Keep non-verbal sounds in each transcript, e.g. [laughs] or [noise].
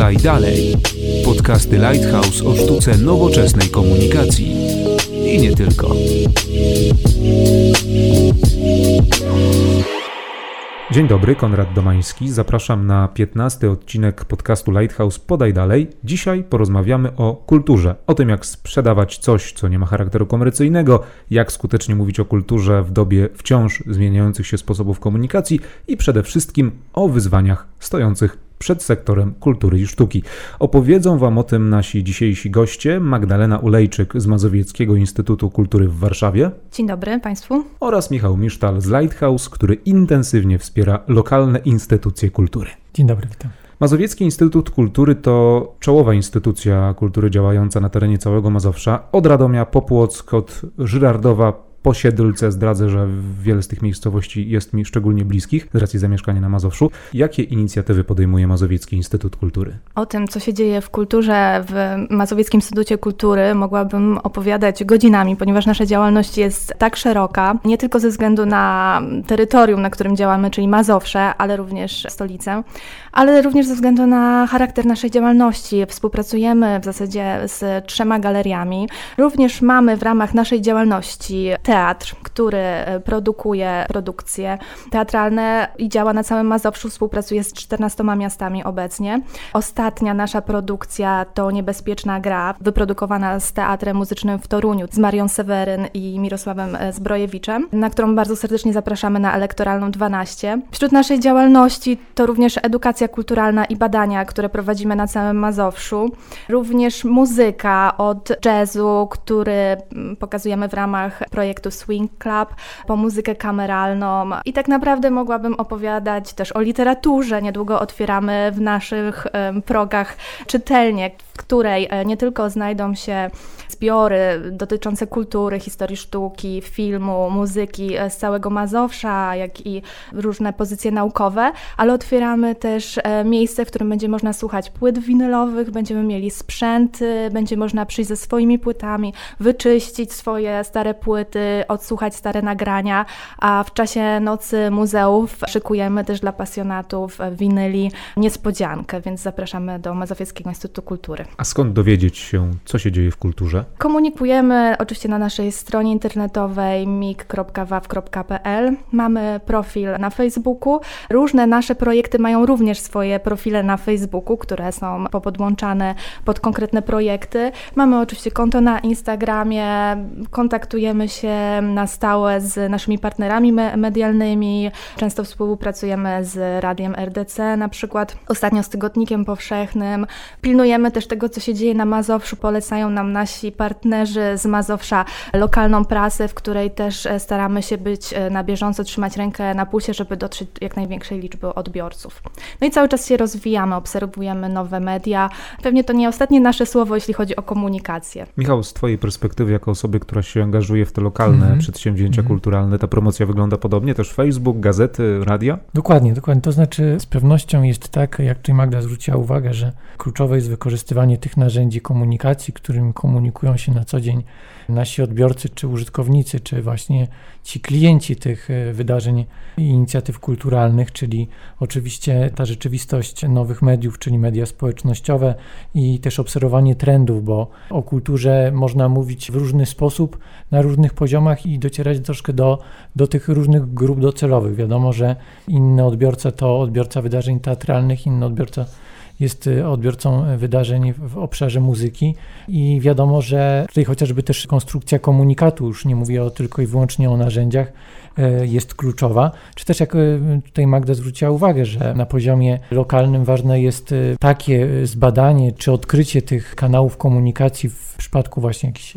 Podaj dalej. Podcasty Lighthouse o sztuce nowoczesnej komunikacji. I nie tylko. Dzień dobry, Konrad Domański. Zapraszam na 15 odcinek podcastu Lighthouse Podaj Dalej. Dzisiaj porozmawiamy o kulturze, o tym jak sprzedawać coś, co nie ma charakteru komercyjnego, jak skutecznie mówić o kulturze w dobie wciąż zmieniających się sposobów komunikacji i przede wszystkim o wyzwaniach stojących przed sektorem kultury i sztuki. Opowiedzą Wam o tym nasi dzisiejsi goście Magdalena Ulejczyk z Mazowieckiego Instytutu Kultury w Warszawie. Dzień dobry Państwu. Oraz Michał Misztal z Lighthouse, który intensywnie wspiera lokalne instytucje kultury. Dzień dobry, witam. Mazowiecki Instytut Kultury to czołowa instytucja kultury działająca na terenie całego Mazowsza, od Radomia po Płock, od Żyrardowa po Siedlce zdradzę, że wiele z tych miejscowości jest mi szczególnie bliskich z racji zamieszkania na Mazowszu. Jakie inicjatywy podejmuje Mazowiecki Instytut Kultury? O tym, co się dzieje w kulturze w Mazowieckim Instytucie Kultury mogłabym opowiadać godzinami, ponieważ nasza działalność jest tak szeroka, nie tylko ze względu na terytorium, na którym działamy, czyli Mazowsze, ale również stolicę, ale również ze względu na charakter naszej działalności. Współpracujemy w zasadzie z trzema galeriami. Również mamy w ramach naszej działalności teatr, który e, produkuje produkcje teatralne i działa na całym Mazowszu, współpracuje z 14 miastami obecnie. Ostatnia nasza produkcja to Niebezpieczna Gra, wyprodukowana z Teatrem Muzycznym w Toruniu z Marią Seweryn i Mirosławem e, Zbrojewiczem, na którą bardzo serdecznie zapraszamy na Elektoralną 12. Wśród naszej działalności to również edukacja kulturalna i badania, które prowadzimy na całym Mazowszu. Również muzyka od jazzu, który mm, pokazujemy w ramach projektu projektu Swing Club, po muzykę kameralną i tak naprawdę mogłabym opowiadać też o literaturze. Niedługo otwieramy w naszych progach czytelnię, w której e, nie tylko znajdą się zbiory dotyczące kultury, historii sztuki, filmu, muzyki e, z całego Mazowsza, jak i różne pozycje naukowe, ale otwieramy też e, miejsce, w którym będzie można słuchać płyt winylowych, będziemy mieli sprzęty, będzie można przyjść ze swoimi płytami, wyczyścić swoje stare płyty, odsłuchać stare nagrania, a w czasie nocy muzeów szykujemy też dla pasjonatów winyli niespodziankę, więc zapraszamy do Mazowieckiego Instytutu Kultury. A skąd dowiedzieć się, co się dzieje w kulturze? Komunikujemy oczywiście na naszej stronie internetowej mik.waw.pl. Mamy profil na Facebooku. Różne nasze projekty mają również swoje profile na Facebooku, które są popodłączane pod konkretne projekty. Mamy oczywiście konto na Instagramie, kontaktujemy się na stałe z naszymi partnerami medialnymi. Często współpracujemy z Radiem RDC, na przykład ostatnio z Tygodnikiem Powszechnym. Pilnujemy też tego, co się dzieje na Mazowszu, polecają nam nasi partnerzy z Mazowsza lokalną prasę, w której też e, staramy się być e, na bieżąco, trzymać rękę na pulsie, żeby dotrzeć do jak największej liczby odbiorców. No i cały czas się rozwijamy, obserwujemy nowe media. Pewnie to nie ostatnie nasze słowo, jeśli chodzi o komunikację. Michał, z Twojej perspektywy, jako osoby, która się angażuje w te lokalne mm -hmm. przedsięwzięcia mm -hmm. kulturalne, ta promocja wygląda podobnie? Też Facebook, gazety, radia? Dokładnie, dokładnie. To znaczy z pewnością jest tak, jak tutaj Magda zwróciła uwagę, że kluczowe jest wykorzystywanie tych narzędzi komunikacji, którymi komunikują się na co dzień nasi odbiorcy, czy użytkownicy, czy właśnie ci klienci tych e, wydarzeń i inicjatyw kulturalnych, czyli oczywiście ta rzeczywistość nowych mediów, czyli media społecznościowe i też obserwowanie trendów, bo o kulturze można mówić w różny sposób, na różnych poziomach i docierać troszkę do, do tych różnych grup docelowych. Wiadomo, że inny odbiorca to odbiorca wydarzeń teatralnych, inny odbiorca jest y, odbiorcą wydarzeń w obszarze muzyki i wiadomo, że tutaj chociażby też konstrukcja komunikatu, już nie mówię o, tylko i wyłącznie o narzędziach, y, jest kluczowa. Czy też jak tutaj Magda zwróciła uwagę, że na poziomie lokalnym ważne jest takie zbadanie czy odkrycie tych kanałów komunikacji w przypadku właśnie jakichś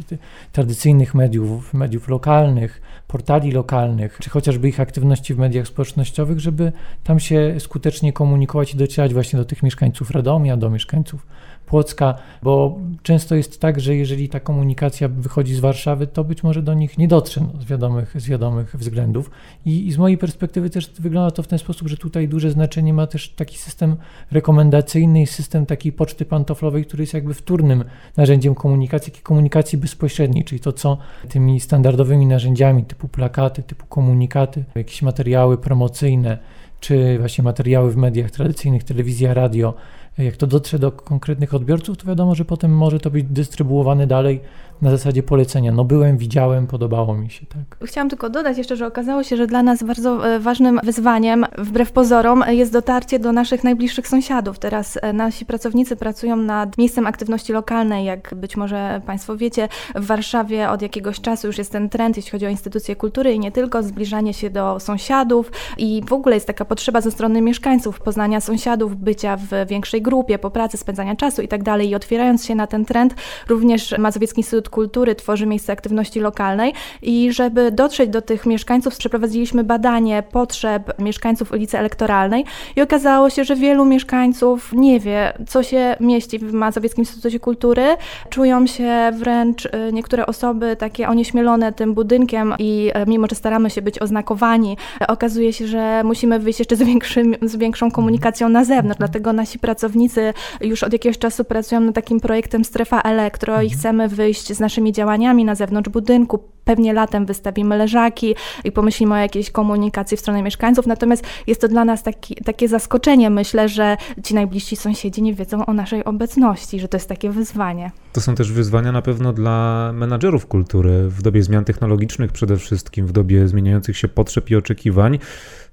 tradycyjnych mediów, mediów lokalnych, portali lokalnych, czy chociażby ich aktywności w mediach społecznościowych, żeby tam się skutecznie komunikować i docierać właśnie do tych mieszkańców Radomia, do mieszkańców Płocka, bo często jest tak, że jeżeli ta komunikacja wychodzi z Warszawy, to być może do nich nie dotrze no, z, wiadomych, z wiadomych względów. I, I, z mojej perspektywy też wygląda to w ten sposób, że tutaj duże znaczenie ma też taki system rekomendacyjny i system takiej poczty pantoflowej, który jest jakby wtórnym narzędziem komunikacji, komunikacji bezpośredniej, czyli to, co tymi standardowymi narzędziami typu plakaty, typu komunikaty, jakieś materiały promocyjne, czy właśnie materiały w mediach tradycyjnych, telewizja, radio, jak to dotrze do konkretnych odbiorców, to wiadomo, że potem może to być dystrybuowane dalej na zasadzie polecenia. No byłem, widziałem, podobało mi się, tak. Chciałam tylko dodać jeszcze, że okazało się, że dla nas bardzo e, ważnym wyzwaniem, wbrew pozorom, jest dotarcie do naszych najbliższych sąsiadów. Teraz e, nasi pracownicy pracują nad miejscem aktywności lokalnej, jak być może Państwo wiecie, w Warszawie od jakiegoś czasu już jest ten trend, jeśli chodzi o instytucje kultury i nie tylko, zbliżanie się do sąsiadów i w ogóle jest taka potrzeba ze strony mieszkańców poznania sąsiadów, bycia w większej grupie, po pracy, spędzania czasu i tak dalej. I otwierając się na ten trend, również Mazowiecki Instytut Kultury tworzy miejsce aktywności lokalnej i żeby dotrzeć do tych mieszkańców, przeprowadziliśmy badanie potrzeb mieszkańców ulicy Elektoralnej i okazało się, że wielu mieszkańców nie wie, co się mieści w Mazowieckim Instytucie Kultury. Czują się wręcz y, niektóre osoby takie onieśmielone tym budynkiem i y, mimo, że staramy się być oznakowani, okazuje się, że musimy wyjść jeszcze z, większym, z większą komunikacją na zewnątrz, dlatego nasi pracownicy już od jakiegoś czasu pracują nad takim projektem Strefa Elektro i chcemy wyjść z naszymi działaniami na zewnątrz budynku. Pewnie latem wystawimy leżaki i pomyślimy o jakiejś komunikacji w stronę mieszkańców. Natomiast jest to dla nas taki, takie zaskoczenie. Myślę, że ci najbliżsi sąsiedzi nie wiedzą o naszej obecności, że to jest takie wyzwanie. To są też wyzwania na pewno dla menadżerów kultury w dobie zmian technologicznych, przede wszystkim w dobie zmieniających się potrzeb i oczekiwań.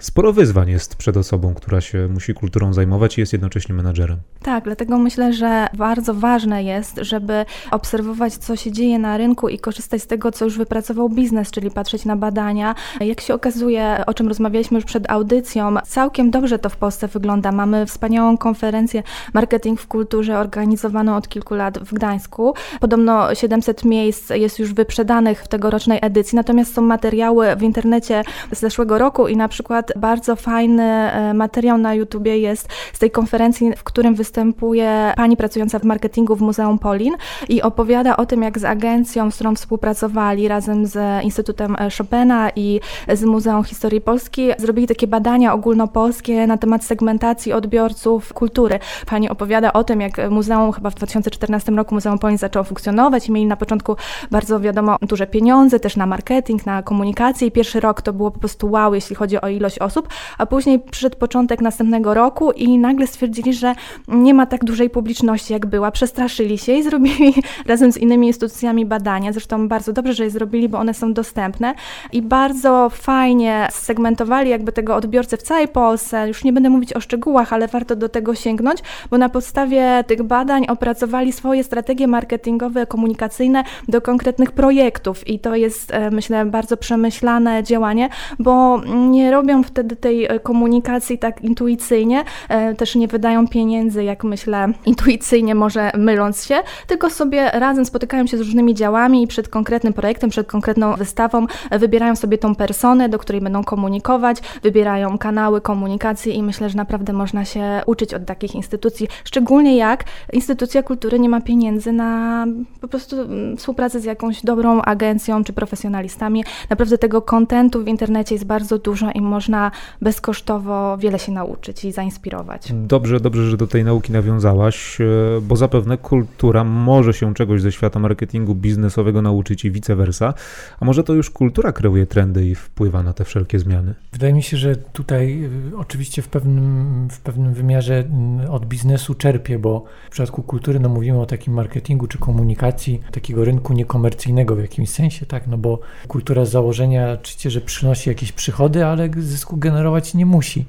Sporo wyzwań jest przed osobą, która się musi kulturą zajmować i jest jednocześnie menadżerem. Tak, dlatego myślę, że bardzo ważne jest, żeby obserwować, co się dzieje na rynku i korzystać z tego, co już wypracował biznes, czyli patrzeć na badania. Jak się okazuje, o czym rozmawialiśmy już przed audycją, całkiem dobrze to w Polsce wygląda. Mamy wspaniałą konferencję Marketing w Kulturze organizowaną od kilku lat w Gdańsku. Podobno 700 miejsc jest już wyprzedanych w tegorocznej edycji, natomiast są materiały w internecie z zeszłego roku i na przykład bardzo fajny e, materiał na YouTubie jest z tej konferencji, w którym występuje pani pracująca w marketingu w Muzeum Polin i opowiada o tym, jak z agencją, z którą współpracowali razem z Instytutem Chopina i z Muzeum Historii Polski, zrobili takie badania ogólnopolskie na temat segmentacji odbiorców kultury. Pani opowiada o tym, jak muzeum chyba w 2014 roku Muzeum Polin zaczęło funkcjonować i mieli na początku bardzo wiadomo duże pieniądze też na marketing, na komunikację i pierwszy rok to było po prostu wow, jeśli chodzi o ilość osób, a później przyszedł początek następnego roku i nagle stwierdzili, że nie ma tak dużej publiczności jak była, przestraszyli się i zrobili [laughs] razem z innymi instytucjami badania, zresztą bardzo dobrze, że je zrobili, bo one są dostępne. I bardzo fajnie segmentowali jakby tego odbiorcę w całej Polsce, już nie będę mówić o szczegółach, ale warto do tego sięgnąć, bo na podstawie tych badań opracowali swoje strategie marketingowe, komunikacyjne do konkretnych projektów. I to jest e, myślę bardzo przemyślane działanie, bo nie robią wtedy tej e, komunikacji tak intuicyjnie, e, też nie wydają pieniędzy, jak myślę, intuicyjnie może myląc się, tylko sobie razem spotykają się z różnymi działami i przed konkretnym projektem, przed konkretną wystawą wybierają sobie tą personę, do której będą komunikować, wybierają kanały komunikacji i myślę, że naprawdę można się uczyć od takich instytucji, szczególnie jak instytucja kultury nie ma pieniędzy na po prostu mm, współpracę z jakąś dobrą agencją czy profesjonalistami. Naprawdę tego kontentu w internecie jest bardzo dużo i można bezkosztowo wiele się nauczyć i zainspirować. Dobrze, dobrze, że do tej nauki nawiązałaś, e, bo zapewne kultura może się czegoś ze świata marketingu biznesowego nauczyć i vice versa, a może to już kultura kreuje trendy i wpływa na te wszelkie zmiany? Wydaje mi się, że tutaj y, oczywiście w pewnym, w pewnym wymiarze mm, od biznesu czerpie, bo w przypadku kultury no mówimy o takim marketingu czy komunikacji, takiego rynku niekomercyjnego w jakimś sensie, tak, no bo kultura z założenia oczywiście, że przynosi jakieś przychody, ale zysku generować nie musi.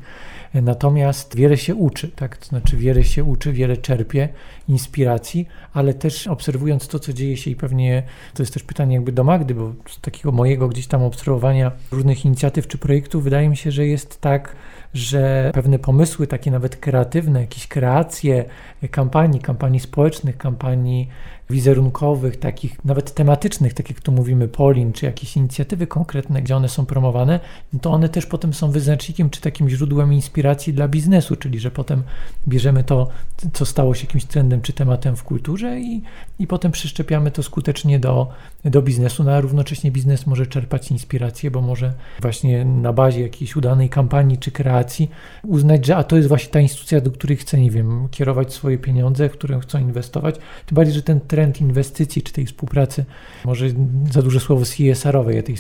Natomiast wiele się uczy, tak? To znaczy wiele się uczy, wiele czerpie inspiracji, ale też obserwując to, co dzieje się i pewnie to jest też pytanie jakby do Magdy, bo z takiego mojego gdzieś tam obserwowania różnych inicjatyw czy projektów wydaje mi się, że jest tak, że pewne pomysły, takie nawet kreatywne, jakieś kreacje kampanii, kampanii społecznych, kampanii wizerunkowych, takich nawet tematycznych, tak jak tu mówimy Polin, czy jakieś inicjatywy konkretne, gdzie one są promowane, to one też potem są wyznacznikiem, czy takim źródłem inspiracji dla biznesu, czyli że potem bierzemy to, co stało się jakimś trendem czy tematem w kulturze i, i potem przeszczepiamy to skutecznie do, do biznesu, no a równocześnie biznes może czerpać inspirację, bo może właśnie na bazie jakiejś udanej kampanii czy kreacji uznać, że a to jest właśnie ta instytucja, do której chce, nie wiem, kierować swoje pieniądze, w którą chcą inwestować, tym bardziej, że ten trend inwestycji, czy tej współpracy, może za duże słowo CSR-owej, tej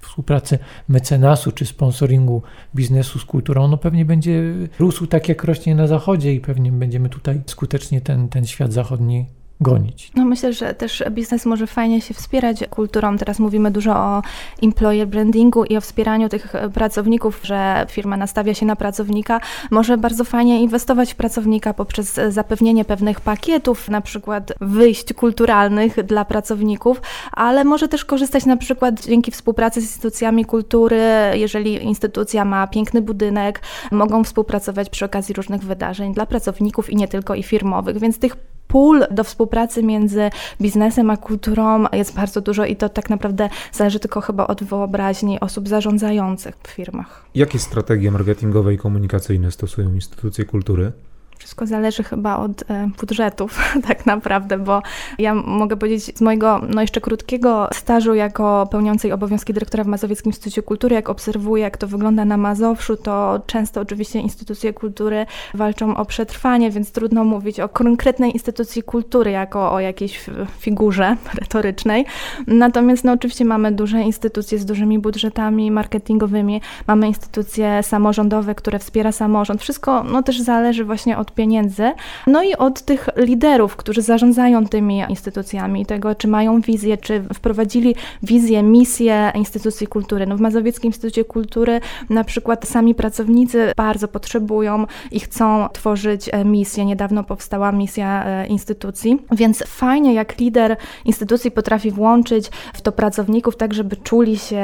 współpracy mecenasu, czy sponsoringu biznesu z kulturą, no pewnie będzie rósł tak, jak rośnie na zachodzie i pewnie będziemy tutaj skutecznie ten, ten świat zachodni gonić. No myślę, że też biznes może fajnie się wspierać kulturą. Teraz mówimy dużo o employer brandingu i o wspieraniu tych pracowników, że firma nastawia się na pracownika. Może bardzo fajnie inwestować w pracownika poprzez zapewnienie pewnych pakietów, na przykład wyjść kulturalnych dla pracowników, ale może też korzystać na przykład dzięki współpracy z instytucjami kultury, jeżeli instytucja ma piękny budynek, mogą współpracować przy okazji różnych wydarzeń dla pracowników i nie tylko i firmowych, więc tych pól do współpracy między biznesem a kulturą jest bardzo dużo i to tak naprawdę zależy tylko chyba od wyobraźni osób zarządzających w firmach. Jakie strategie marketingowe i komunikacyjne stosują instytucje kultury? Wszystko zależy chyba od e, budżetów, [laughs] tak naprawdę, bo ja mogę powiedzieć z mojego no jeszcze krótkiego stażu jako pełniącej obowiązki dyrektora w Mazowieckim Instytucie Kultury, jak obserwuję, jak to wygląda na Mazowszu, to często oczywiście instytucje kultury walczą o przetrwanie, więc trudno mówić o konkretnej instytucji kultury jako o jakiejś figurze [laughs] retorycznej. Natomiast no oczywiście mamy duże instytucje z dużymi budżetami marketingowymi, mamy instytucje samorządowe, które wspiera samorząd. Wszystko no też zależy właśnie od pieniędzy, no i od tych liderów, którzy zarządzają tymi instytucjami, tego, czy mają wizję, czy wprowadzili wizję, misję instytucji kultury. No w Mazowieckim Instytucie Kultury na przykład sami pracownicy bardzo potrzebują i chcą tworzyć e, misję. Niedawno powstała misja e, instytucji, więc fajnie, jak lider instytucji potrafi włączyć w to pracowników, tak żeby czuli się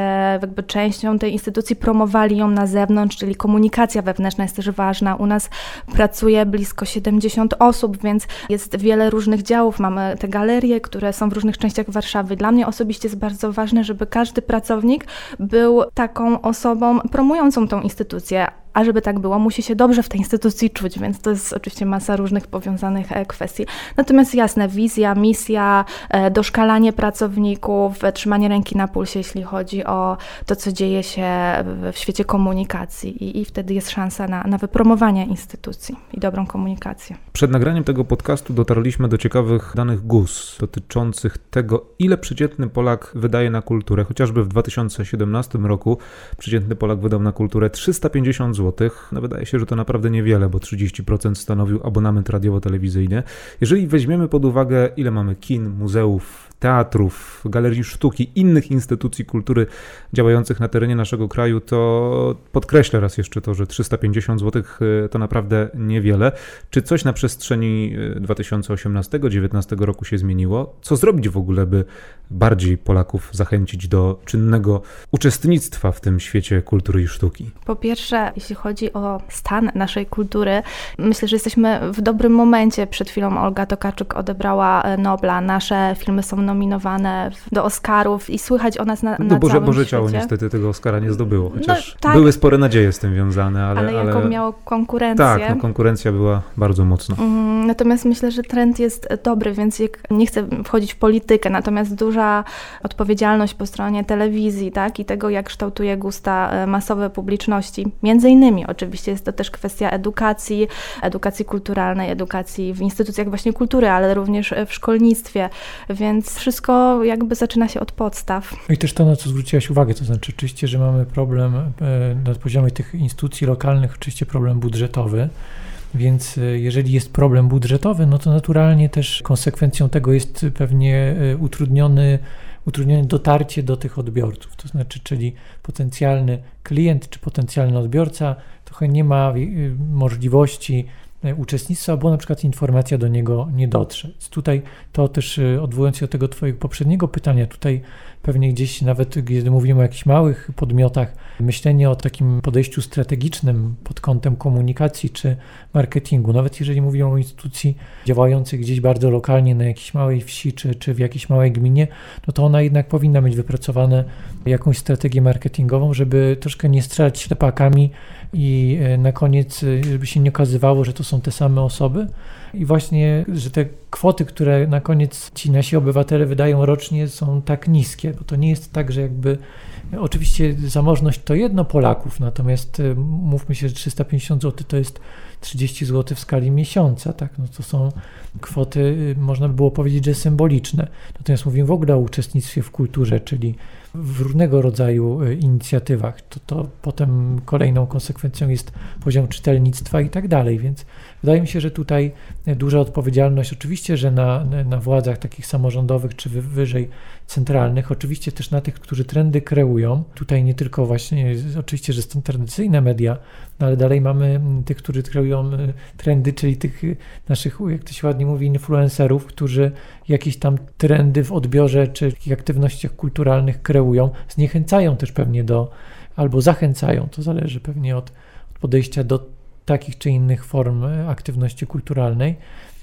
jakby częścią tej instytucji, promowali ją na zewnątrz, czyli komunikacja wewnętrzna jest też ważna. U nas pracuje blisko 70 osób, więc jest wiele różnych działów. Mamy te galerie, które są w różnych częściach Warszawy. Dla mnie osobiście jest bardzo ważne, żeby każdy pracownik był taką osobą promującą tą instytucję, a żeby tak było, musi się dobrze w tej instytucji czuć, więc to jest oczywiście masa różnych powiązanych e, kwestii. Natomiast jasne, wizja, misja, e, doszkalanie pracowników, trzymanie ręki na pulsie, jeśli chodzi o to, co dzieje się w świecie komunikacji i, i wtedy jest szansa na, na wypromowanie instytucji i dobrą komunikację. Przed nagraniem tego podcastu dotarliśmy do ciekawych danych GUS dotyczących tego, ile przeciętny Polak wydaje na kulturę. Chociażby w 2017 roku przeciętny Polak wydał na kulturę 350 zł no wydaje się, że to naprawdę niewiele, bo 30% stanowił abonament radiowo-telewizyjny. Jeżeli weźmiemy pod uwagę, ile mamy kin, muzeów, teatrów, galerii sztuki, innych instytucji kultury działających na terenie naszego kraju, to podkreślę raz jeszcze to, że 350 zł y, to naprawdę niewiele. Czy coś na przestrzeni 2018-2019 y, roku się zmieniło? Co zrobić w ogóle, by bardziej Polaków zachęcić do czynnego uczestnictwa w tym świecie kultury i sztuki? Po pierwsze, jeśli chodzi o stan naszej kultury, myślę, że jesteśmy w dobrym momencie. Przed chwilą Olga Tokarczuk odebrała e, Nobla. Nasze filmy są nominowane do Oscarów i słychać o nas na, na no Boże, Boże świecie. ciało niestety tego Oscara nie zdobyło, No, chociaż tak. były spore nadzieje z tym związane, ale... Ale, jaką ale... miało konkurencję. Tak, no, konkurencja była bardzo mocna. Mm, Natomiast myślę, że trend jest dobry, więc nie chcę wchodzić w politykę, natomiast duża odpowiedzialność po stronie telewizji, tak, i tego, jak kształtuje gusta e, masowe publiczności. Między innymi, oczywiście jest to też kwestia edukacji, edukacji kulturalnej, edukacji w instytucjach właśnie kultury, ale również w szkolnictwie, więc wszystko jakby zaczyna się od podstaw. No i też to, na co zwróciłaś uwagę, to znaczy oczywiście, że mamy problem e, na poziomie tych instytucji lokalnych, oczywiście problem budżetowy, więc e, jeżeli jest problem budżetowy, no to naturalnie też konsekwencją tego jest pewnie e, utrudniony, utrudnione dotarcie do tych odbiorców. To znaczy, czyli potencjalny klient czy potencjalny odbiorca trochę nie ma możliwości uczestnictwa, bo na przykład informacja do niego nie dotrze. Tutaj to też odwołując się do tego Twojego poprzedniego pytania, tutaj pewnie gdzieś nawet, kiedy mówimy o jakichś małych podmiotach, myślenie o takim podejściu strategicznym pod kątem komunikacji czy marketingu, nawet jeżeli mówimy o instytucji działającej gdzieś bardzo lokalnie na jakiejś małej wsi czy, czy w jakiejś małej gminie, no to ona jednak powinna mieć wypracowane jakąś strategię marketingową, żeby troszkę nie strzelać ślepakami i e, na koniec, e, żeby się nie okazywało, że to są te same osoby. I właśnie, że te kwoty, które na koniec ci nasi obywatele wydają rocznie są tak niskie, bo to nie jest tak, że jakby oczywiście zamożność to jedno Polaków, natomiast y, mówmy się, że 350 zł to jest 30 zł w skali miesiąca, tak, no to są kwoty, y, można by było powiedzieć, że symboliczne. Natomiast mówimy w ogóle o uczestnictwie w kulturze, czyli w różnego rodzaju y, inicjatywach, to, to potem kolejną konsekwencją jest poziom czytelnictwa i tak dalej, więc wydaje mi się, że tutaj duża odpowiedzialność, oczywiście, że na, na władzach takich samorządowych czy wyżej centralnych, oczywiście też na tych, którzy trendy kreują. Tutaj nie tylko właśnie, oczywiście, że są tradycyjne media, no ale dalej mamy tych, którzy kreują y, trendy, czyli tych naszych, jak to się ładnie mówi, influencerów, którzy jakieś tam trendy w odbiorze czy w aktywnościach kulturalnych kreują, zniechęcają też pewnie do, albo zachęcają, to zależy pewnie od, od podejścia do takich czy innych form aktywności kulturalnej.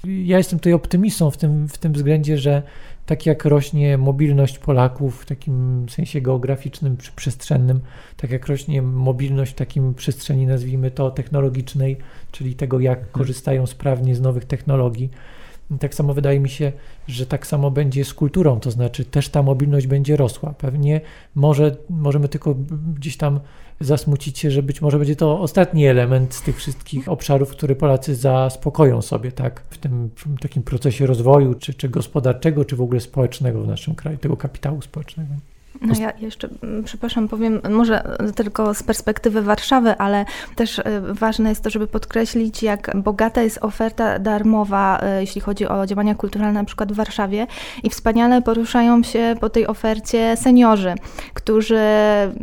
Ja jestem tutaj optymistą w tym, w tym względzie, że tak jak rośnie mobilność Polaków w takim sensie geograficznym czy przestrzennym, tak jak rośnie mobilność w takim przestrzeni, nazwijmy to technologicznej, czyli tego, jak korzystają sprawnie z nowych technologii, tak samo wydaje mi się, że tak samo będzie z kulturą, to znaczy też ta mobilność będzie rosła. Pewnie może, możemy tylko gdzieś tam zasmucić się, że być może będzie to ostatni element z tych wszystkich obszarów, które Polacy zaspokoją sobie tak, w tym takim procesie rozwoju, czy, czy gospodarczego, czy w ogóle społecznego w naszym kraju, tego kapitału społecznego. No ja jeszcze, mm, przepraszam, powiem może tylko z perspektywy Warszawy, ale też e, ważne jest to, żeby podkreślić, jak bogata jest oferta darmowa, e, jeśli chodzi o działania kulturalne, na przykład w Warszawie i wspaniale poruszają się po tej ofercie seniorzy, którzy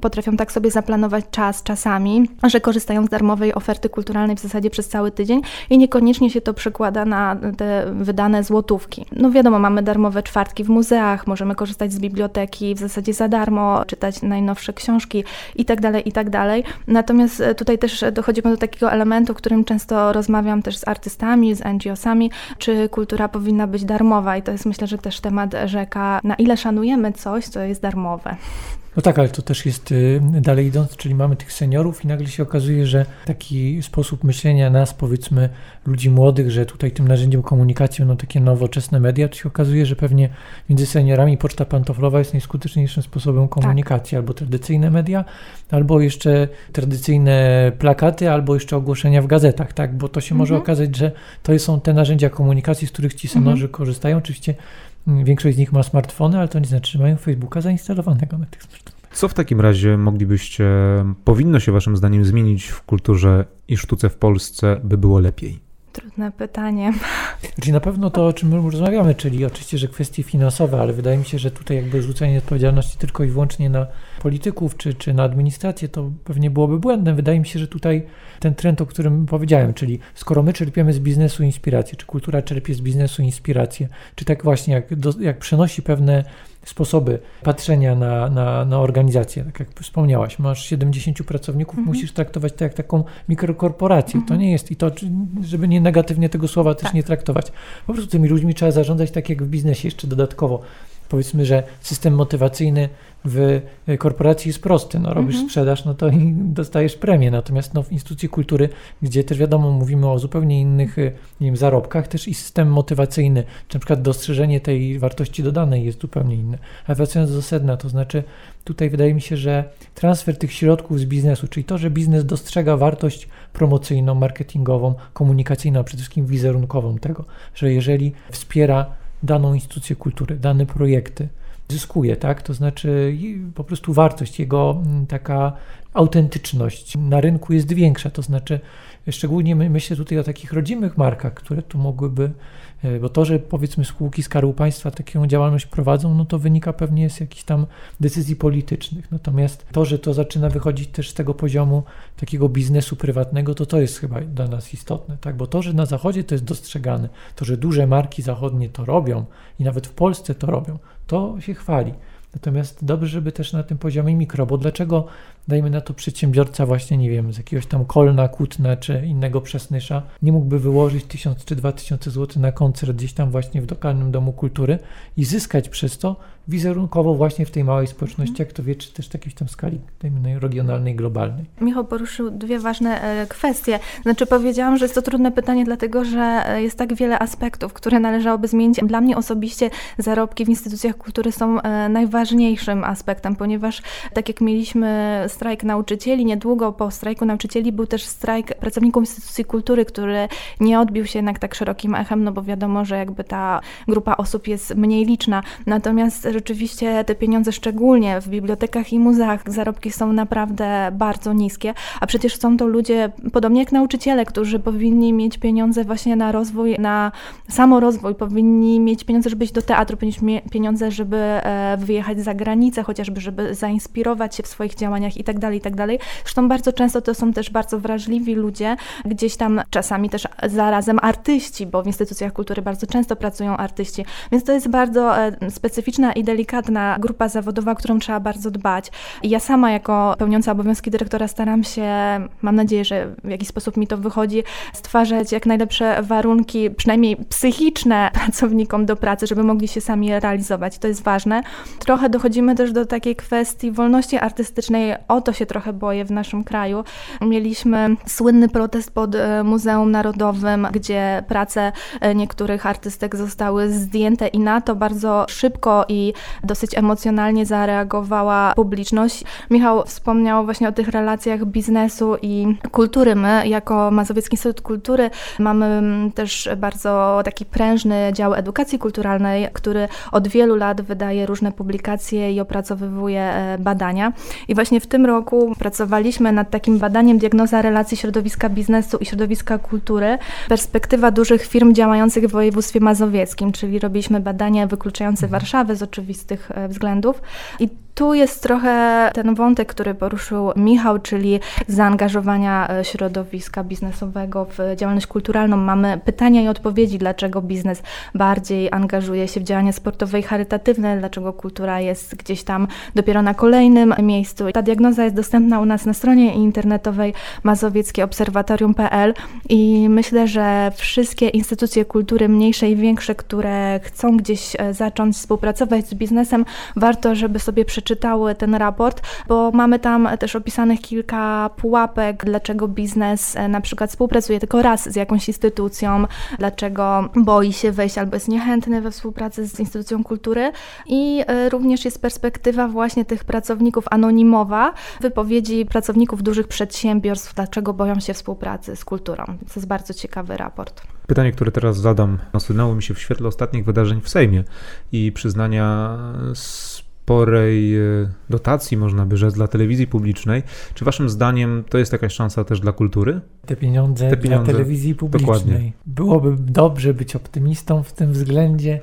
potrafią tak sobie zaplanować czas czasami, że korzystają z darmowej oferty kulturalnej w zasadzie przez cały tydzień i niekoniecznie się to przekłada na te wydane złotówki. No wiadomo, mamy darmowe czwartki w muzeach, możemy korzystać z biblioteki w zasadzie za za darmo, czytać najnowsze książki itd., tak itd. Tak Natomiast e, tutaj też dochodzimy do takiego elementu, którym często rozmawiam też z artystami, z NGO-sami, czy kultura powinna być darmowa i to jest myślę, że też temat rzeka, na ile szanujemy coś, co jest darmowe. No tak, ale to też jest y, dalej idąc, czyli mamy tych seniorów i nagle się okazuje, że taki sposób myślenia nas, powiedzmy, ludzi młodych, że tutaj tym narzędziem komunikacji będą takie nowoczesne media, to się okazuje, że pewnie między seniorami poczta pantoflowa jest najskuteczniejszym sposobem komunikacji, tak. albo tradycyjne media, albo jeszcze tradycyjne plakaty, albo jeszcze ogłoszenia w gazetach, tak, bo to się mhm. może okazać, że to są te narzędzia komunikacji, z których ci seniorzy mhm. korzystają. Oczywiście Większość z nich ma smartfony, ale to nie znaczy, że mają Facebooka zainstalowanego na tych smartfonach. Co w takim razie moglibyście, powinno się Waszym zdaniem zmienić w kulturze i sztuce w Polsce, by było lepiej? Trudne pytanie. [laughs] Czyli na pewno to, o czym my rozmawiamy, czyli oczywiście, że kwestie finansowe, ale wydaje mi się, że tutaj jakby rzucenie odpowiedzialności tylko i wyłącznie na polityków czy, czy na administrację, to pewnie byłoby błędem. Wydaje mi się, że tutaj ten trend, o którym powiedziałem, czyli skoro my czerpiemy z biznesu inspirację, czy kultura czerpie z biznesu inspirację, czy tak właśnie jak, do, jak przenosi pewne sposoby patrzenia na, na, na organizację. Tak jak wspomniałaś, masz 70 pracowników, mhm. musisz traktować to jak taką mikrokorporację. Mhm. To nie jest i to, żeby nie negatywnie tego słowa też tak. nie traktować. Po prostu tymi ludźmi trzeba zarządzać tak jak w biznesie jeszcze dodatkowo. Powiedzmy, że system motywacyjny w korporacji jest prosty. No, robisz mhm. sprzedaż, no to i dostajesz premię. Natomiast no, w instytucji kultury, gdzie też wiadomo, mówimy o zupełnie innych nie wiem, zarobkach, też i system motywacyjny, czy na przykład dostrzeżenie tej wartości dodanej jest zupełnie inne. A wracając do sedna, to znaczy tutaj wydaje mi się, że transfer tych środków z biznesu, czyli to, że biznes dostrzega wartość promocyjną, marketingową, komunikacyjną, a przede wszystkim wizerunkową tego, że jeżeli wspiera daną instytucję kultury, dane projekty, zyskuje, tak? To znaczy po prostu wartość, jego mm, taka autentyczność na rynku jest większa, to znaczy szczególnie my, myślę tutaj o takich rodzimych markach, które tu mogłyby bo to, że powiedzmy spółki Skarbu Państwa taką działalność prowadzą, no to wynika pewnie z jakichś tam decyzji politycznych. Natomiast to, że to zaczyna wychodzić też z tego poziomu takiego biznesu prywatnego, to to jest chyba dla nas istotne, tak? Bo to, że na Zachodzie to jest dostrzegane, to, że duże marki zachodnie to robią i nawet w Polsce to robią, to się chwali. Natomiast dobrze, żeby też na tym poziomie mikro, bo dlaczego dajmy na to przedsiębiorca właśnie, nie wiem, z jakiegoś tam Kolna, Kutna czy innego Przesnysza, nie mógłby wyłożyć 1000 czy 2000 zł na koncert gdzieś tam właśnie w lokalnym domu kultury i zyskać przez to wizerunkowo właśnie w tej małej społeczności, jak to wie, czy też w jakiejś tam skali dajmy regionalnej, globalnej. Michał poruszył dwie ważne e, kwestie. Znaczy powiedziałam, że jest to trudne pytanie, dlatego że e, jest tak wiele aspektów, które należałoby zmienić. Dla mnie osobiście zarobki w instytucjach kultury są e, najważniejszym aspektem, ponieważ tak jak mieliśmy strajk nauczycieli, niedługo po strajku nauczycieli był też strajk pracowników instytucji kultury, który nie odbił się jednak tak szerokim echem, no bo wiadomo, że jakby ta grupa osób jest mniej liczna. Natomiast rzeczywiście te pieniądze, szczególnie w bibliotekach i muzeach, zarobki są naprawdę bardzo niskie, a przecież są to ludzie, podobnie jak nauczyciele, którzy powinni mieć pieniądze właśnie na rozwój, na samorozwój, powinni mieć pieniądze, żeby iść do teatru, powinni mieć pieniądze, żeby e, wyjechać za granicę, chociażby, żeby zainspirować się w swoich działaniach i tak dalej, i tak dalej. Zresztą bardzo często to są też bardzo wrażliwi ludzie, gdzieś tam czasami też zarazem artyści, bo w instytucjach kultury bardzo często pracują artyści, więc to jest bardzo e, specyficzna i delikatna grupa zawodowa, którą trzeba bardzo dbać. I ja sama jako pełniąca obowiązki dyrektora staram się, mam nadzieję, że w jakiś sposób mi to wychodzi, stwarzać jak najlepsze warunki, przynajmniej psychiczne [laughs] pracownikom do pracy, żeby mogli się sami realizować. To jest ważne. Trochę dochodzimy też do takiej kwestii wolności artystycznej. O to się trochę boję w naszym kraju. Mieliśmy słynny protest pod e, Muzeum Narodowym, gdzie prace e, niektórych artystek zostały zdjęte i na to bardzo szybko i dosyć emocjonalnie zareagowała publiczność. Michał wspomniał właśnie o tych relacjach biznesu i kultury. My, jako Mazowiecki Instytut Kultury, mamy mm, też bardzo taki prężny dział edukacji kulturalnej, który od wielu lat wydaje różne publikacje i opracowywuje e, badania. I właśnie w tym roku pracowaliśmy nad takim badaniem diagnoza relacji środowiska biznesu i środowiska kultury, perspektywa dużych firm działających w województwie mazowieckim, czyli robiliśmy badania wykluczające mhm. Warszawę z oczywistych e, względów. I tu jest trochę ten wątek, który poruszył Michał, czyli zaangażowania e, środowiska biznesowego w działalność kulturalną. Mamy pytania i odpowiedzi, dlaczego biznes bardziej angażuje się w działania sportowe i charytatywne, dlaczego kultura jest gdzieś tam dopiero na kolejnym miejscu. Ta diagnoza jest dostępna u nas na stronie internetowej mazowieckieobserwatorium.pl i myślę, że wszystkie instytucje kultury, mniejsze i większe, które chcą gdzieś e, zacząć współpracować z biznesem, warto, żeby sobie przeczytać przeczytały ten raport, bo mamy tam też opisanych kilka pułapek, dlaczego biznes e, na przykład współpracuje tylko raz z jakąś instytucją, dlaczego boi się wejść albo jest niechętny we współpracy z instytucją kultury i e, również jest perspektywa właśnie tych pracowników anonimowa, wypowiedzi pracowników dużych przedsiębiorstw, dlaczego boją się współpracy z kulturą. To jest bardzo ciekawy raport. Pytanie, które teraz zadam, nasunęło mi się w świetle ostatnich wydarzeń w Sejmie i przyznania sporej e, dotacji, można by rzec, dla telewizji publicznej. Czy waszym zdaniem to jest jakaś szansa też dla kultury? Te pieniądze, Te pieniądze dla telewizji publicznej. Dokładnie. Byłoby dobrze być optymistą w tym względzie,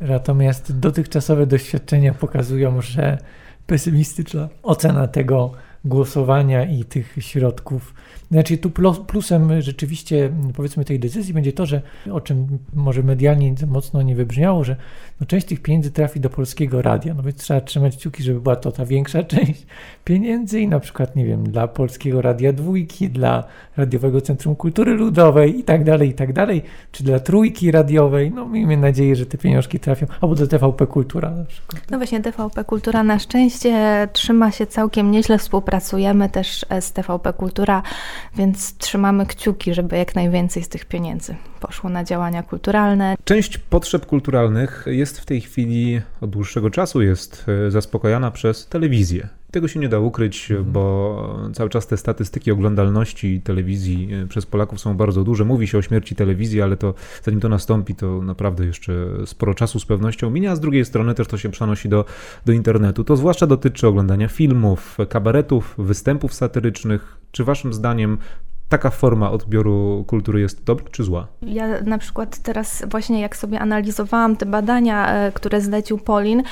natomiast dotychczasowe doświadczenia pokazują, że pesymistyczna ocena tego głosowania i tych środków znaczy tu plusem rzeczywiście powiedzmy tej decyzji będzie to, że o czym może medialnie mocno nie wybrzmiało, że no część tych pieniędzy trafi do polskiego radia, no więc trzeba trzymać kciuki, żeby była to ta większa [laughs] część pieniędzy i na przykład, nie wiem, dla Polskiego Radia Dwójki, dla Radiowego Centrum Kultury Ludowej i tak dalej, i tak dalej, czy dla Trójki Radiowej, no miejmy nadzieję, że te pieniążki trafią, albo do TVP Kultura na przykład. No właśnie, TVP Kultura na szczęście trzyma się całkiem nieźle, współpracujemy też z TVP Kultura więc trzymamy kciuki, żeby jak najwięcej z tych pieniędzy poszło na działania kulturalne. Część potrzeb kulturalnych jest w tej chwili od dłuższego czasu jest e, zaspokajana przez telewizję. Tego się nie da ukryć, mhm. bo cały czas te statystyki oglądalności telewizji e, przez Polaków są bardzo duże. Mówi się o śmierci telewizji, ale to zanim to nastąpi, to naprawdę jeszcze sporo czasu z pewnością minie, a z drugiej strony też to się przenosi do, do internetu. To zwłaszcza dotyczy oglądania filmów, kabaretów, występów satyrycznych. Czy waszym zdaniem taka forma odbioru kultury jest dobra czy zła? Ja na przykład teraz właśnie jak sobie analizowałam te badania, e, które zlecił Polin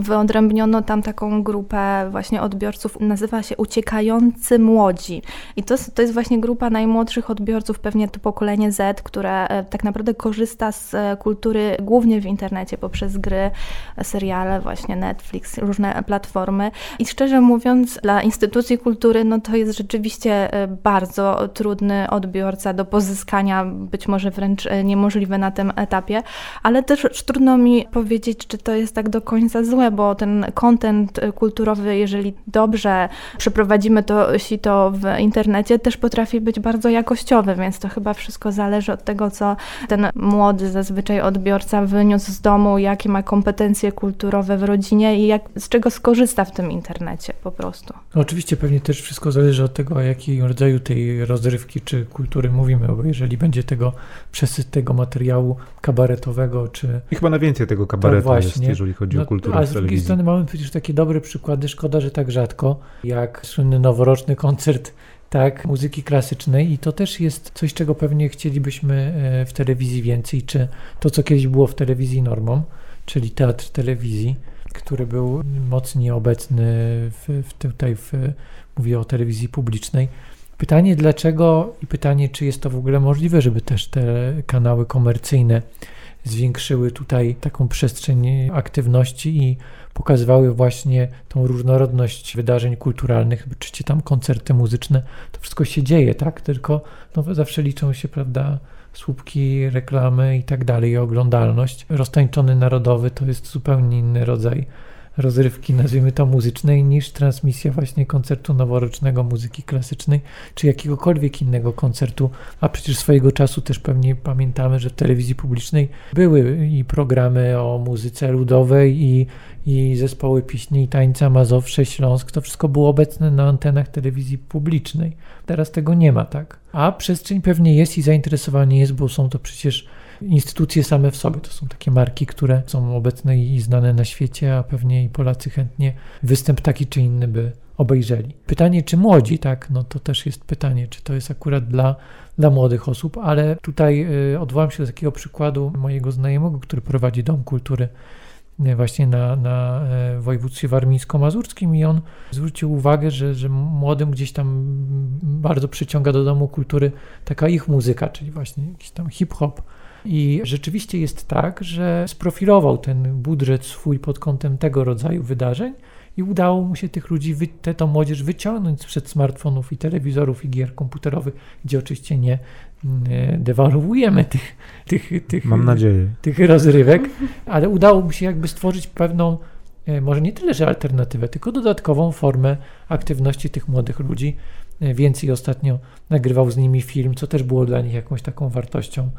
wyodrębniono tam taką grupę właśnie odbiorców, nazywa się Uciekający Młodzi. I to, to jest właśnie grupa najmłodszych odbiorców, pewnie to pokolenie Z, które e, tak naprawdę korzysta z e, kultury głównie w internecie poprzez gry, seriale, właśnie Netflix, różne platformy. I szczerze mówiąc, dla instytucji kultury, no to jest rzeczywiście bardzo trudny odbiorca do pozyskania, być może wręcz e, niemożliwe na tym etapie, ale też trudno mi powiedzieć, czy to jest tak do końca złe, bo ten kontent e, kulturowy, jeżeli dobrze przeprowadzimy to sito w internecie, też potrafi być bardzo jakościowy, więc to chyba wszystko zależy od tego, co ten młody zazwyczaj odbiorca wyniósł z domu, jakie ma kompetencje kulturowe w rodzinie i jak, z czego skorzysta w tym internecie po prostu. No oczywiście pewnie też wszystko zależy od tego, o jakim rodzaju tej rozrywki czy kultury mówimy, bo jeżeli będzie tego przesyt tego materiału kabaretowego, czy... I chyba na więcej tego kabaretu tak jest, jeżeli chodzi no, o kulturę A z drugiej strony mamy przecież takie dobre przykłady, szkoda, że tak rzadko, jak słynny noworoczny koncert tak, muzyki klasycznej i to też jest coś, czego pewnie chcielibyśmy e, w telewizji więcej, czy to, co kiedyś było w telewizji normą, czyli teatr telewizji, który był mocniej obecny w, w tutaj, w, mówię o telewizji publicznej, Pytanie dlaczego i pytanie, czy jest to w ogóle możliwe, żeby też te kanały komercyjne zwiększyły tutaj taką przestrzeń aktywności i pokazywały właśnie tą różnorodność wydarzeń kulturalnych, czy tam koncerty muzyczne, to wszystko się dzieje, tak? Tylko no, zawsze liczą się, prawda, słupki, reklamy i tak dalej, oglądalność. Roztańczony narodowy to jest zupełnie inny rodzaj rozrywki, nazwijmy to muzycznej, niż transmisja właśnie koncertu noworocznego muzyki klasycznej, czy jakiegokolwiek innego koncertu. A przecież swojego czasu też pewnie pamiętamy, że w telewizji publicznej były i programy o muzyce ludowej, i, i zespoły piśni i tańca Mazowsze, Śląsk. To wszystko było obecne na antenach telewizji publicznej. Teraz tego nie ma, tak? A przestrzeń pewnie jest i zainteresowanie jest, bo są to przecież instytucje same w sobie. To są takie marki, które są obecne i znane na świecie, a pewnie i Polacy chętnie występ taki czy inny by obejrzeli. Pytanie, czy młodzi, tak, no to też jest pytanie, czy to jest akurat dla, dla młodych osób, ale tutaj y, odwołam się do takiego przykładu mojego znajomego, który prowadzi Dom Kultury y, właśnie na, na y, województwie warmińsko-mazurskim i on zwrócił uwagę, że, że młodym gdzieś tam bardzo przyciąga do Domu Kultury taka ich muzyka, czyli właśnie jakiś tam hip-hop, i rzeczywiście jest tak, że sprofilował ten budżet swój pod kątem tego rodzaju wydarzeń i udało mu się tych ludzi, tę tą młodzież wyciągnąć sprzed smartfonów i telewizorów i gier komputerowych, gdzie oczywiście nie dewaluujemy tych, tych, tych, Mam nadzieję. tych rozrywek, ale udało mu się jakby stworzyć pewną, e, może nie tyle, że alternatywę, tylko dodatkową formę aktywności tych młodych ludzi. E, więcej ostatnio nagrywał z nimi film, co też było dla nich jakąś taką wartością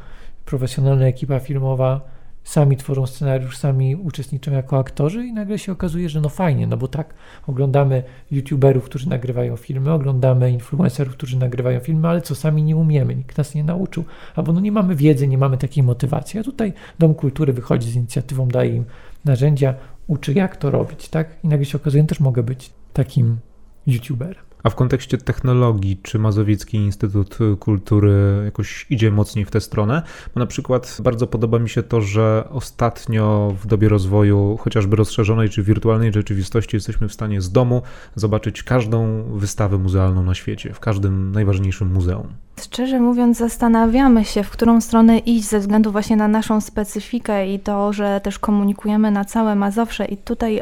profesjonalna ekipa filmowa, sami tworzą scenariusz, sami uczestniczą jako aktorzy i nagle się okazuje, że no fajnie, no bo tak, oglądamy youtuberów, którzy nagrywają filmy, oglądamy influencerów, którzy nagrywają filmy, ale co sami nie umiemy, nikt nas nie nauczył, albo no nie mamy wiedzy, nie mamy takiej motywacji, a tutaj Dom Kultury wychodzi z inicjatywą, daje im narzędzia, uczy jak to robić, tak? I nagle się okazuje, że też mogę być takim youtuberem. A w kontekście technologii, czy Mazowiecki Instytut Kultury jakoś idzie mocniej w tę stronę? Bo na przykład bardzo podoba mi się to, że ostatnio w dobie rozwoju chociażby rozszerzonej czy wirtualnej rzeczywistości jesteśmy w stanie z domu zobaczyć każdą wystawę muzealną na świecie, w każdym najważniejszym muzeum. Szczerze mówiąc, zastanawiamy się, w którą stronę iść ze względu właśnie na naszą specyfikę i to, że też komunikujemy na całe Mazowsze. I tutaj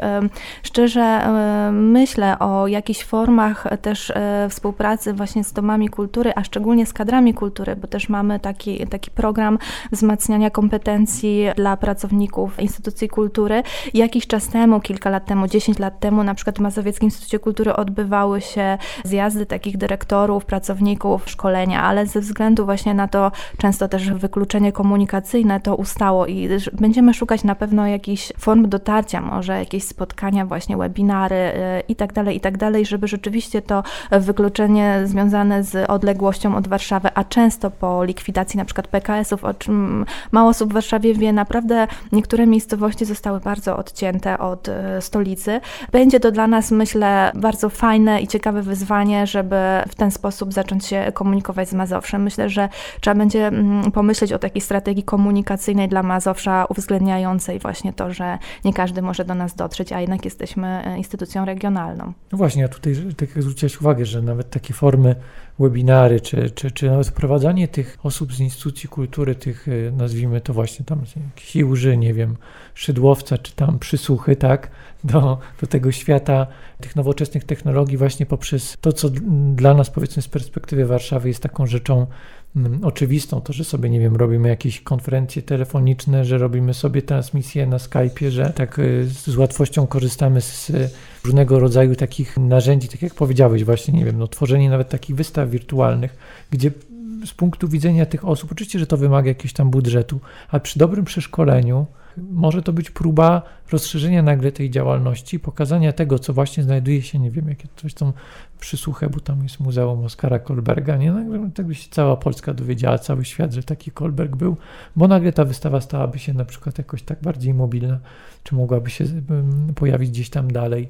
szczerze myślę o jakichś formach też e, współpracy właśnie z domami kultury, a szczególnie z kadrami kultury, bo też mamy taki, taki program wzmacniania kompetencji dla pracowników instytucji kultury. Jakiś czas temu, kilka lat temu, 10 lat temu, na przykład w Mazowieckim Instytucie Kultury odbywały się zjazdy takich dyrektorów, pracowników, szkolenia ale ze względu właśnie na to często też wykluczenie komunikacyjne to ustało i będziemy szukać na pewno jakichś form dotarcia, może jakieś spotkania, właśnie webinary y, i tak dalej, i tak dalej, żeby rzeczywiście to wykluczenie związane z odległością od Warszawy, a często po likwidacji na przykład PKS-ów, o czym mało osób w Warszawie wie, naprawdę niektóre miejscowości zostały bardzo odcięte od y, stolicy. Będzie to dla nas, myślę, bardzo fajne i ciekawe wyzwanie, żeby w ten sposób zacząć się komunikować z Mazowszem. Myślę, że trzeba będzie mm, pomyśleć o takiej strategii komunikacyjnej dla Mazowsza, uwzględniającej właśnie to, że nie każdy może do nas dotrzeć, a jednak jesteśmy e, instytucją regionalną. No właśnie, a tutaj tak jak zwróciłaś uwagę, że nawet takie formy webinary, czy, czy, czy nawet wprowadzanie tych osób z instytucji kultury, tych e, nazwijmy to właśnie tam Hiłży, nie wiem, Szydłowca, czy tam Przysłuchy, tak, do, do tego świata tych nowoczesnych technologii właśnie poprzez to, co dla nas powiedzmy z perspektywy Warszawy jest taką rzeczą oczywistą, to, że sobie, nie wiem, robimy jakieś konferencje telefoniczne, że robimy sobie transmisje na Skype'ie, że tak y, z łatwością korzystamy z różnego rodzaju takich narzędzi, tak jak powiedziałeś właśnie, nie wiem, no tworzenie nawet takich wystaw wirtualnych, gdzie z punktu widzenia tych osób, oczywiście, że to wymaga jakiegoś tam budżetu, a przy dobrym przeszkoleniu może to być próba rozszerzenia nagle tej działalności, pokazania tego, co właśnie znajduje się, nie wiem, jakie coś tam przysłuchę, bo tam jest Muzeum Oskara Kolberga, nie? Nagle tak by się cała Polska dowiedziała, cały świat, że taki Kolberg był, bo nagle ta wystawa stałaby się na przykład jakoś tak bardziej mobilna, czy mogłaby się pojawić gdzieś tam dalej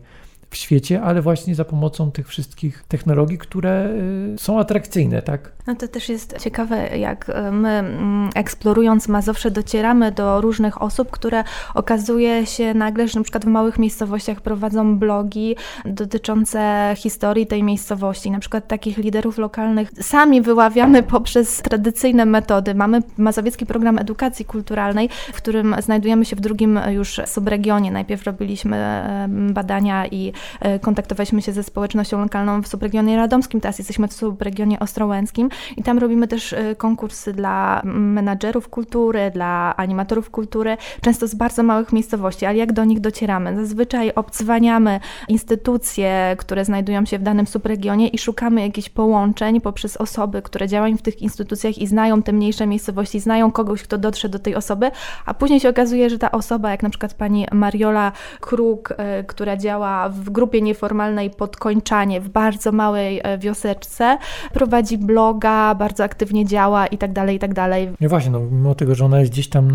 w świecie, ale właśnie za pomocą tych wszystkich technologii, które y, są atrakcyjne, tak? No to też jest ciekawe, jak y, my mm, eksplorując Mazowsze docieramy do różnych osób, które okazuje się nagle, że na przykład w małych miejscowościach prowadzą blogi dotyczące historii tej miejscowości, na przykład takich liderów lokalnych sami wyławiamy [laughs] poprzez tradycyjne metody. Mamy mazowiecki program edukacji kulturalnej, w którym znajdujemy się w drugim już subregionie. Najpierw robiliśmy badania i kontaktowaliśmy się ze społecznością lokalną w subregionie radomskim, teraz jesteśmy w subregionie ostrołęckim i tam robimy też e, konkursy dla menadżerów kultury, dla animatorów kultury, często z bardzo małych miejscowości, ale jak do nich docieramy? Zazwyczaj obcwaniamy instytucje, które znajdują się w danym subregionie i szukamy jakichś połączeń poprzez osoby, które działają w tych instytucjach i znają te mniejsze miejscowości, znają kogoś, kto dotrze do tej osoby, a później się okazuje, że ta osoba, jak na przykład pani Mariola Kruk, e, która działa w w grupie nieformalnej Podkończanie w bardzo małej e, wioseczce, prowadzi bloga, bardzo aktywnie działa i tak dalej, i tak dalej. No właśnie, no, mimo tego, że ona jest gdzieś tam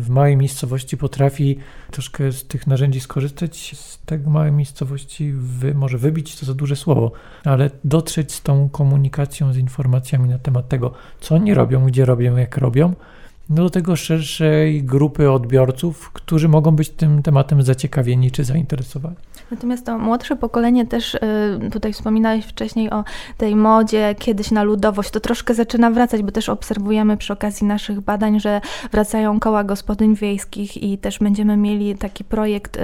w małej miejscowości, potrafi troszkę z tych narzędzi skorzystać, z tego małej miejscowości wy, może wybić to za duże słowo, ale dotrzeć z tą komunikacją, z informacjami na temat tego, co oni robią, gdzie robią, jak robią, do tego szerszej grupy odbiorców, którzy mogą być tym tematem zaciekawieni czy zainteresowani. Natomiast to młodsze pokolenie też, y, tutaj wspominałeś wcześniej o tej modzie kiedyś na ludowość, to troszkę zaczyna wracać, bo też obserwujemy przy okazji naszych badań, że wracają koła gospodyń wiejskich i też będziemy mieli taki projekt y,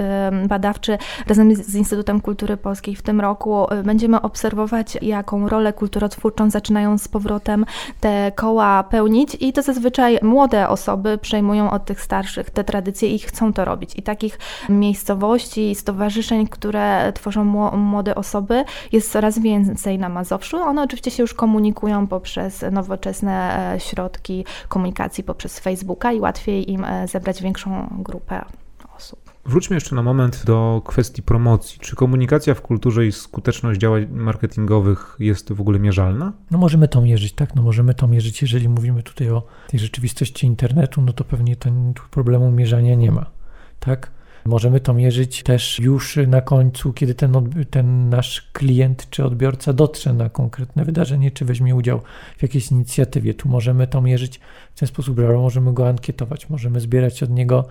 badawczy razem z Instytutem Kultury Polskiej w tym roku. Y, będziemy obserwować, jaką rolę kulturotwórczą zaczynają z powrotem te koła pełnić i to zazwyczaj młode osoby przejmują od tych starszych te tradycje i chcą to robić. I takich miejscowości, stowarzyszeń, które tworzą młode osoby, jest coraz więcej na Mazowszu. One oczywiście się już komunikują poprzez nowoczesne e, środki komunikacji, poprzez Facebooka i łatwiej im e, zebrać większą grupę osób. Wróćmy jeszcze na moment do kwestii promocji. Czy komunikacja w kulturze i skuteczność działań marketingowych jest w ogóle mierzalna? No możemy to mierzyć, tak, no możemy to mierzyć. Jeżeli mówimy tutaj o tej rzeczywistości internetu, no to pewnie ten problemu mierzania nie ma, tak? Możemy to mierzyć też już na końcu, kiedy ten, ten nasz klient czy odbiorca dotrze na konkretne wydarzenie, czy weźmie udział w jakiejś inicjatywie. Tu możemy to mierzyć w ten sposób, że możemy go ankietować, możemy zbierać od niego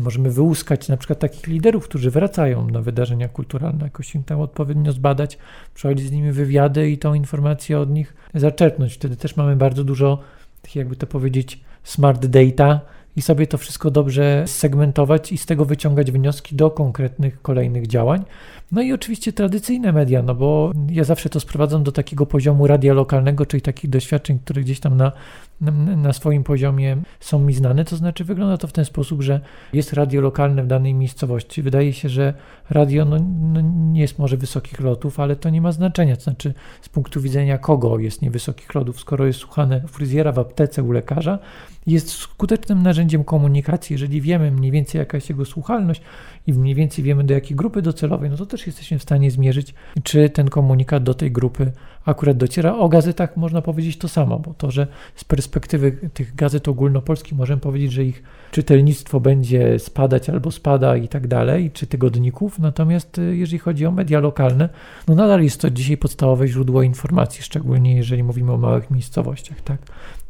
możemy wyłuskać na przykład takich liderów, którzy wracają na wydarzenia kulturalne, jakoś im tam odpowiednio zbadać, przechodzić z nimi wywiady i tą informację od nich zaczerpnąć. Wtedy też mamy bardzo dużo, jakby to powiedzieć, smart data, i sobie to wszystko dobrze segmentować i z tego wyciągać wnioski do konkretnych kolejnych działań. No i oczywiście tradycyjne media, no bo ja zawsze to sprowadzam do takiego poziomu radia lokalnego, czyli takich doświadczeń, które gdzieś tam na, na swoim poziomie są mi znane. To znaczy wygląda to w ten sposób, że jest radio lokalne w danej miejscowości. Wydaje się, że radio no, no nie jest może wysokich lotów, ale to nie ma znaczenia. To znaczy z punktu widzenia kogo jest niewysokich lotów, skoro jest słuchane u fryzjera, w aptece, u lekarza, jest skutecznym narzędziem komunikacji. Jeżeli wiemy mniej więcej jaka jest jego słuchalność i mniej więcej wiemy do jakiej grupy docelowej, no to też jesteśmy w stanie zmierzyć, czy ten komunikat do tej grupy akurat dociera. O gazetach można powiedzieć to samo, bo to, że z perspektywy tych gazet ogólnopolskich możemy powiedzieć, że ich czytelnictwo będzie spadać albo spada i tak dalej, czy tygodników, natomiast y, jeżeli chodzi o media lokalne, no nadal jest to dzisiaj podstawowe źródło informacji, szczególnie jeżeli mówimy o małych miejscowościach, tak?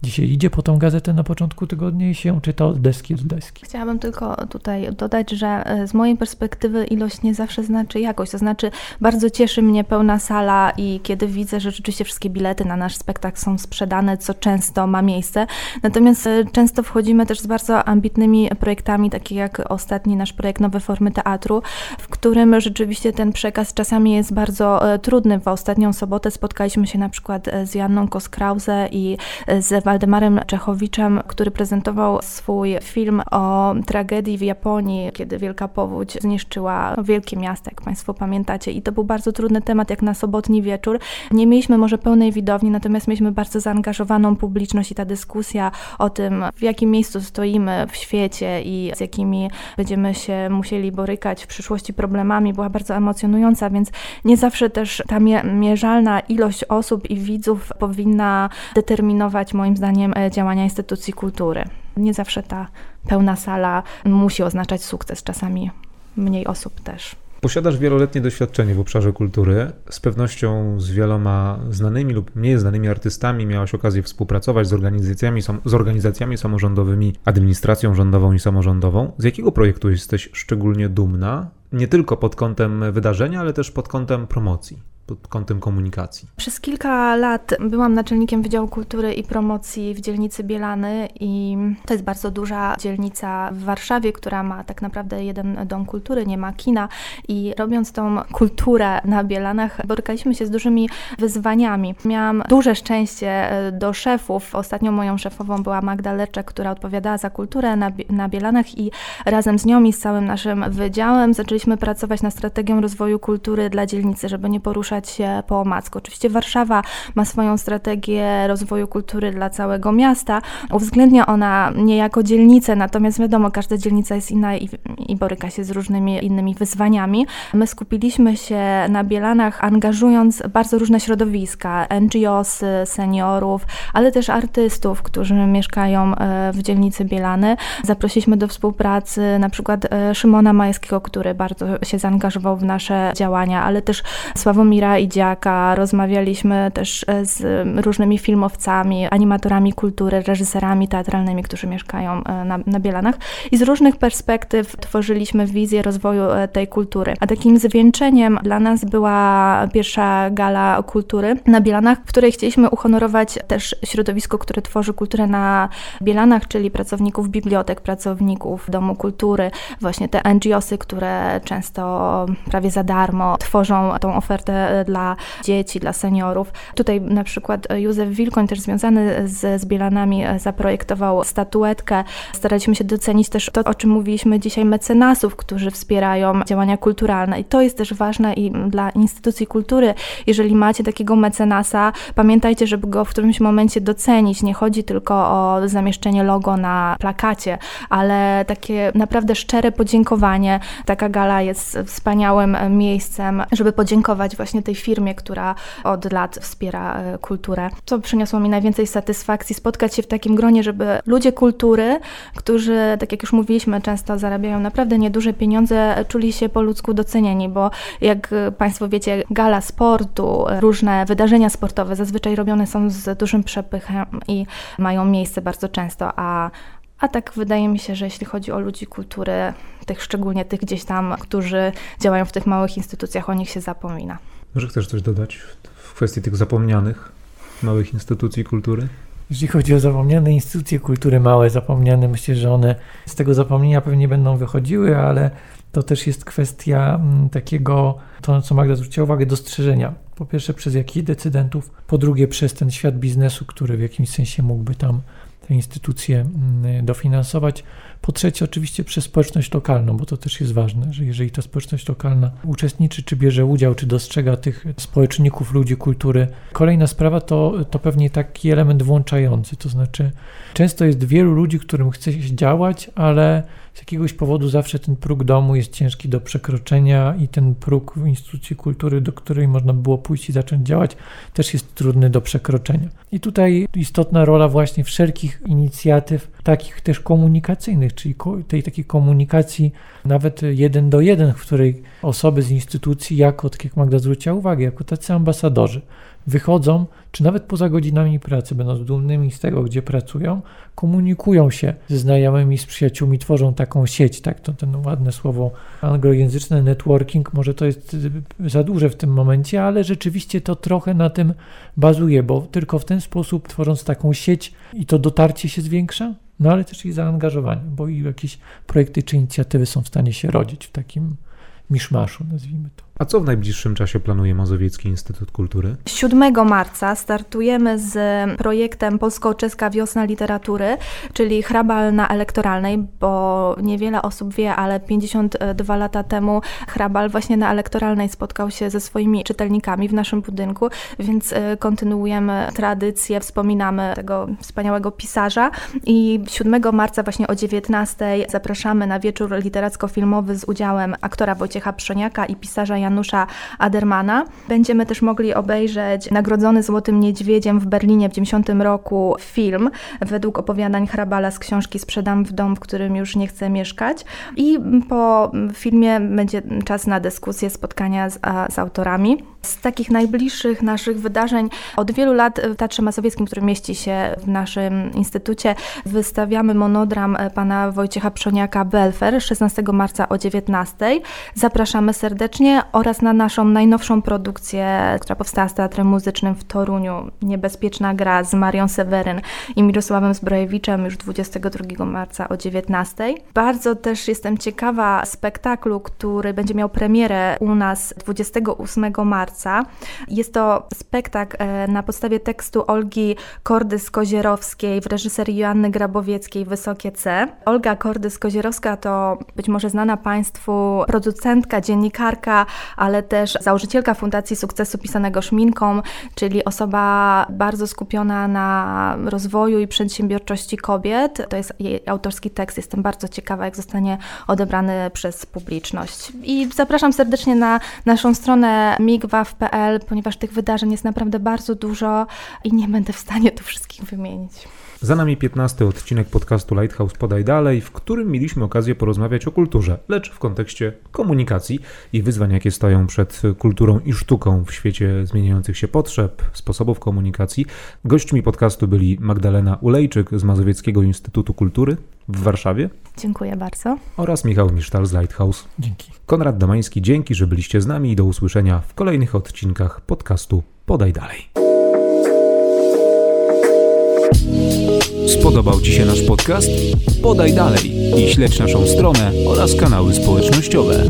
Dzisiaj idzie po tą gazetę na początku tygodnia i się czyta od deski do deski. Chciałabym tylko tutaj dodać, że e, z mojej perspektywy ilość nie zawsze znaczy jakość. To znaczy, bardzo cieszy mnie pełna sala i kiedy widzę, że rzeczywiście wszystkie bilety na nasz spektakl są sprzedane, co często ma miejsce. Natomiast e, często wchodzimy też z bardzo ambitnymi projektami, takie jak ostatni nasz projekt Nowe Formy Teatru, w którym rzeczywiście ten przekaz czasami jest bardzo e, trudny. W ostatnią sobotę spotkaliśmy się na przykład z Janną Koskrause i z Waldemarem Czechowiczem, który prezentował swój film o tragedii w Japonii, kiedy wielka powódź zniszczyła wielkie miasta, jak Państwo pamiętacie. I to był bardzo trudny temat, jak na sobotni wieczór. Nie mieliśmy może pełnej widowni, natomiast mieliśmy bardzo zaangażowaną publiczność i ta dyskusja o tym, w jakim miejscu stoimy w świecie i z jakimi będziemy się musieli borykać w przyszłości problemami, była bardzo emocjonująca, więc nie zawsze też ta mierzalna ilość osób i widzów powinna determinować moim zdaniem e, działania instytucji kultury. Nie zawsze ta pełna sala musi oznaczać sukces, czasami mniej osób też. Posiadasz wieloletnie doświadczenie w obszarze kultury. Z pewnością z wieloma znanymi lub mniej znanymi artystami miałaś okazję współpracować z organizacjami, z organizacjami samorządowymi, administracją rządową i samorządową. Z jakiego projektu jesteś szczególnie dumna? Nie tylko pod kątem wydarzenia, ale też pod kątem promocji pod kątem komunikacji? Przez kilka lat byłam naczelnikiem Wydziału Kultury i Promocji w dzielnicy Bielany i to jest bardzo duża dzielnica w Warszawie, która ma tak naprawdę jeden dom kultury, nie ma kina i robiąc tą kulturę na Bielanach borykaliśmy się z dużymi wyzwaniami. Miałam duże szczęście e, do szefów. Ostatnią moją szefową była Magda Leczek, która odpowiadała za kulturę na, na Bielanach i razem z nią i z całym naszym wydziałem zaczęliśmy pracować nad strategią rozwoju kultury dla dzielnicy, żeby nie poruszać poruszać się po omacku. Oczywiście Warszawa ma swoją strategię rozwoju kultury dla całego miasta. Uwzględnia ona niejako dzielnicę, natomiast wiadomo, każda dzielnica jest inna i, i boryka się z różnymi innymi wyzwaniami. My skupiliśmy się na Bielanach, angażując bardzo różne środowiska, NGOs, seniorów, ale też artystów, którzy mieszkają e, w dzielnicy Bielany. Zaprosiliśmy do współpracy na przykład e, Szymona Majewskiego, który bardzo się zaangażował w nasze działania, ale też Sławomira i Dziaka, rozmawialiśmy też e, z różnymi filmowcami, animatorami kultury, reżyserami teatralnymi, którzy mieszkają e, na, na Bielanach. I z różnych perspektyw tworzyliśmy wizję rozwoju e, tej kultury. A takim zwieńczeniem dla nas była pierwsza gala kultury na Bielanach, w której chcieliśmy uhonorować też środowisko, które tworzy kulturę na Bielanach, czyli pracowników bibliotek, pracowników Domu Kultury, właśnie te NGOsy, które często prawie za darmo tworzą tą ofertę dla dzieci, dla seniorów. Tutaj na przykład Józef Wilkoń, też związany z, z Bielanami, e, zaprojektował statuetkę. Staraliśmy się docenić też to, o czym mówiliśmy dzisiaj, mecenasów, którzy wspierają działania kulturalne. I to jest też ważne i dla instytucji kultury. Jeżeli macie takiego mecenasa, pamiętajcie, żeby go w którymś momencie docenić. Nie chodzi tylko o zamieszczenie logo na plakacie, ale takie naprawdę szczere podziękowanie. Taka gala jest wspaniałym miejscem, żeby podziękować właśnie tej firmie, która od lat wspiera e, kulturę. Co przyniosło mi najwięcej satysfakcji, spotkać się w takim gronie, żeby ludzie kultury, którzy, tak jak już mówiliśmy, często zarabiają naprawdę nieduże pieniądze, czuli się po ludzku docenieni, bo jak Państwo wiecie, gala sportu, różne wydarzenia sportowe zazwyczaj robione są z dużym przepychem i mają miejsce bardzo często, a a tak wydaje mi się, że jeśli chodzi o ludzi kultury, tych szczególnie tych gdzieś tam, którzy działają w tych małych instytucjach, o nich się zapomina. Może chcesz coś dodać w kwestii tych zapomnianych małych instytucji kultury? Jeśli chodzi o zapomniane instytucje kultury, małe, zapomniane, myślę, że one z tego zapomnienia pewnie będą wychodziły, ale to też jest kwestia mm, takiego, to na co Magda zwróciła uwagę, dostrzeżenia. Po pierwsze przez jakich decydentów, po drugie przez ten świat biznesu, który w jakimś sensie mógłby tam te instytucje mm, dofinansować. Po trzecie, oczywiście przez społeczność lokalną, bo to też jest ważne, że jeżeli ta społeczność lokalna uczestniczy, czy bierze udział, czy dostrzega tych społeczników, ludzi kultury. Kolejna sprawa to, to pewnie taki element włączający, to znaczy często jest wielu ludzi, którym chce się działać, ale z jakiegoś powodu zawsze ten próg domu jest ciężki do przekroczenia i ten próg w instytucji kultury, do której można było pójść i zacząć działać, też jest trudny do przekroczenia. I tutaj istotna rola właśnie wszelkich inicjatyw, takich też komunikacyjnych, czyli tej takiej komunikacji nawet jeden do jeden, w której osoby z instytucji, jako, tak jak Magda zwróciła uwagę, jako tacy ambasadorzy, wychodzą, czy nawet poza godzinami pracy, będąc dumnymi z tego, gdzie pracują, komunikują się ze znajomymi, z przyjaciółmi, tworzą taką sieć, tak, to ten ładne słowo anglojęzyczne networking, może to jest za duże w tym momencie, ale rzeczywiście to trochę na tym bazuje, bo tylko w ten sposób, tworząc taką sieć i to dotarcie się zwiększa, no ale też i zaangażowanie, bo i jakieś projekty czy inicjatywy są w stanie się rodzić w takim miszmaszu, nazwijmy to. A co w najbliższym czasie planuje Mazowiecki Instytut Kultury? 7 marca startujemy z projektem Polsko-Czeska Wiosna Literatury, czyli hrabal na elektoralnej, bo niewiele osób wie, ale 52 lata temu hrabal właśnie na elektoralnej spotkał się ze swoimi czytelnikami w naszym budynku, więc e, kontynuujemy tradycję, wspominamy tego wspaniałego pisarza i 7 marca właśnie o 19 zapraszamy na wieczór literacko-filmowy z udziałem aktora Wojciecha Przoniaka i pisarza Janusza Adermana. Będziemy też mogli obejrzeć nagrodzony Złotym Niedźwiedziem w Berlinie w 90 roku film według opowiadań Hrabala z książki Sprzedam w dom, w którym już nie chcę mieszkać. I po filmie będzie czas na dyskusję, spotkania z, z autorami. Z takich najbliższych naszych wydarzeń od wielu lat w Teatrze Mazowieckim, który mieści się w naszym instytucie, wystawiamy monodram pana Wojciecha Przoniaka Belfer 16 marca o 19. Zapraszamy serdecznie oraz na naszą najnowszą produkcję, która powstała z Teatrem Muzycznym w Toruniu, Niebezpieczna gra z Marią Seweryn i Mirosławem Zbrojewiczem już 22 marca o 19. Bardzo też jestem ciekawa spektaklu, który będzie miał premierę u nas 28 marca. Jest to spektakl e, na podstawie tekstu Olgi Kordy-Kozierowskiej w reżyserii Joanny Grabowieckiej Wysokie C. Olga Kordy-Kozierowska to być może znana Państwu producentka, dziennikarka, ale też założycielka Fundacji Sukcesu Pisanego Szminką, czyli osoba bardzo skupiona na rozwoju i przedsiębiorczości kobiet. To jest jej autorski tekst. Jestem bardzo ciekawa, jak zostanie odebrany przez publiczność. I zapraszam serdecznie na naszą stronę migwaw.pl, ponieważ tych wydarzeń jest naprawdę bardzo dużo i nie będę w stanie tu wszystkich wymienić. Za nami 15 odcinek podcastu Lighthouse Podaj Dalej, w którym mieliśmy okazję porozmawiać o kulturze, lecz w kontekście komunikacji i wyzwań, jakie stoją przed kulturą i sztuką w świecie zmieniających się potrzeb, sposobów komunikacji. Gośćmi podcastu byli Magdalena Ulejczyk z Mazowieckiego Instytutu Kultury w Warszawie. Dziękuję bardzo. Oraz Michał Misztal z Lighthouse. Dzięki. Konrad Domański, dzięki, że byliście z nami i do usłyszenia w kolejnych odcinkach podcastu Podaj Dalej. Spodobał Ci się nasz podcast? Podaj dalej i śledź naszą stronę oraz kanały społecznościowe.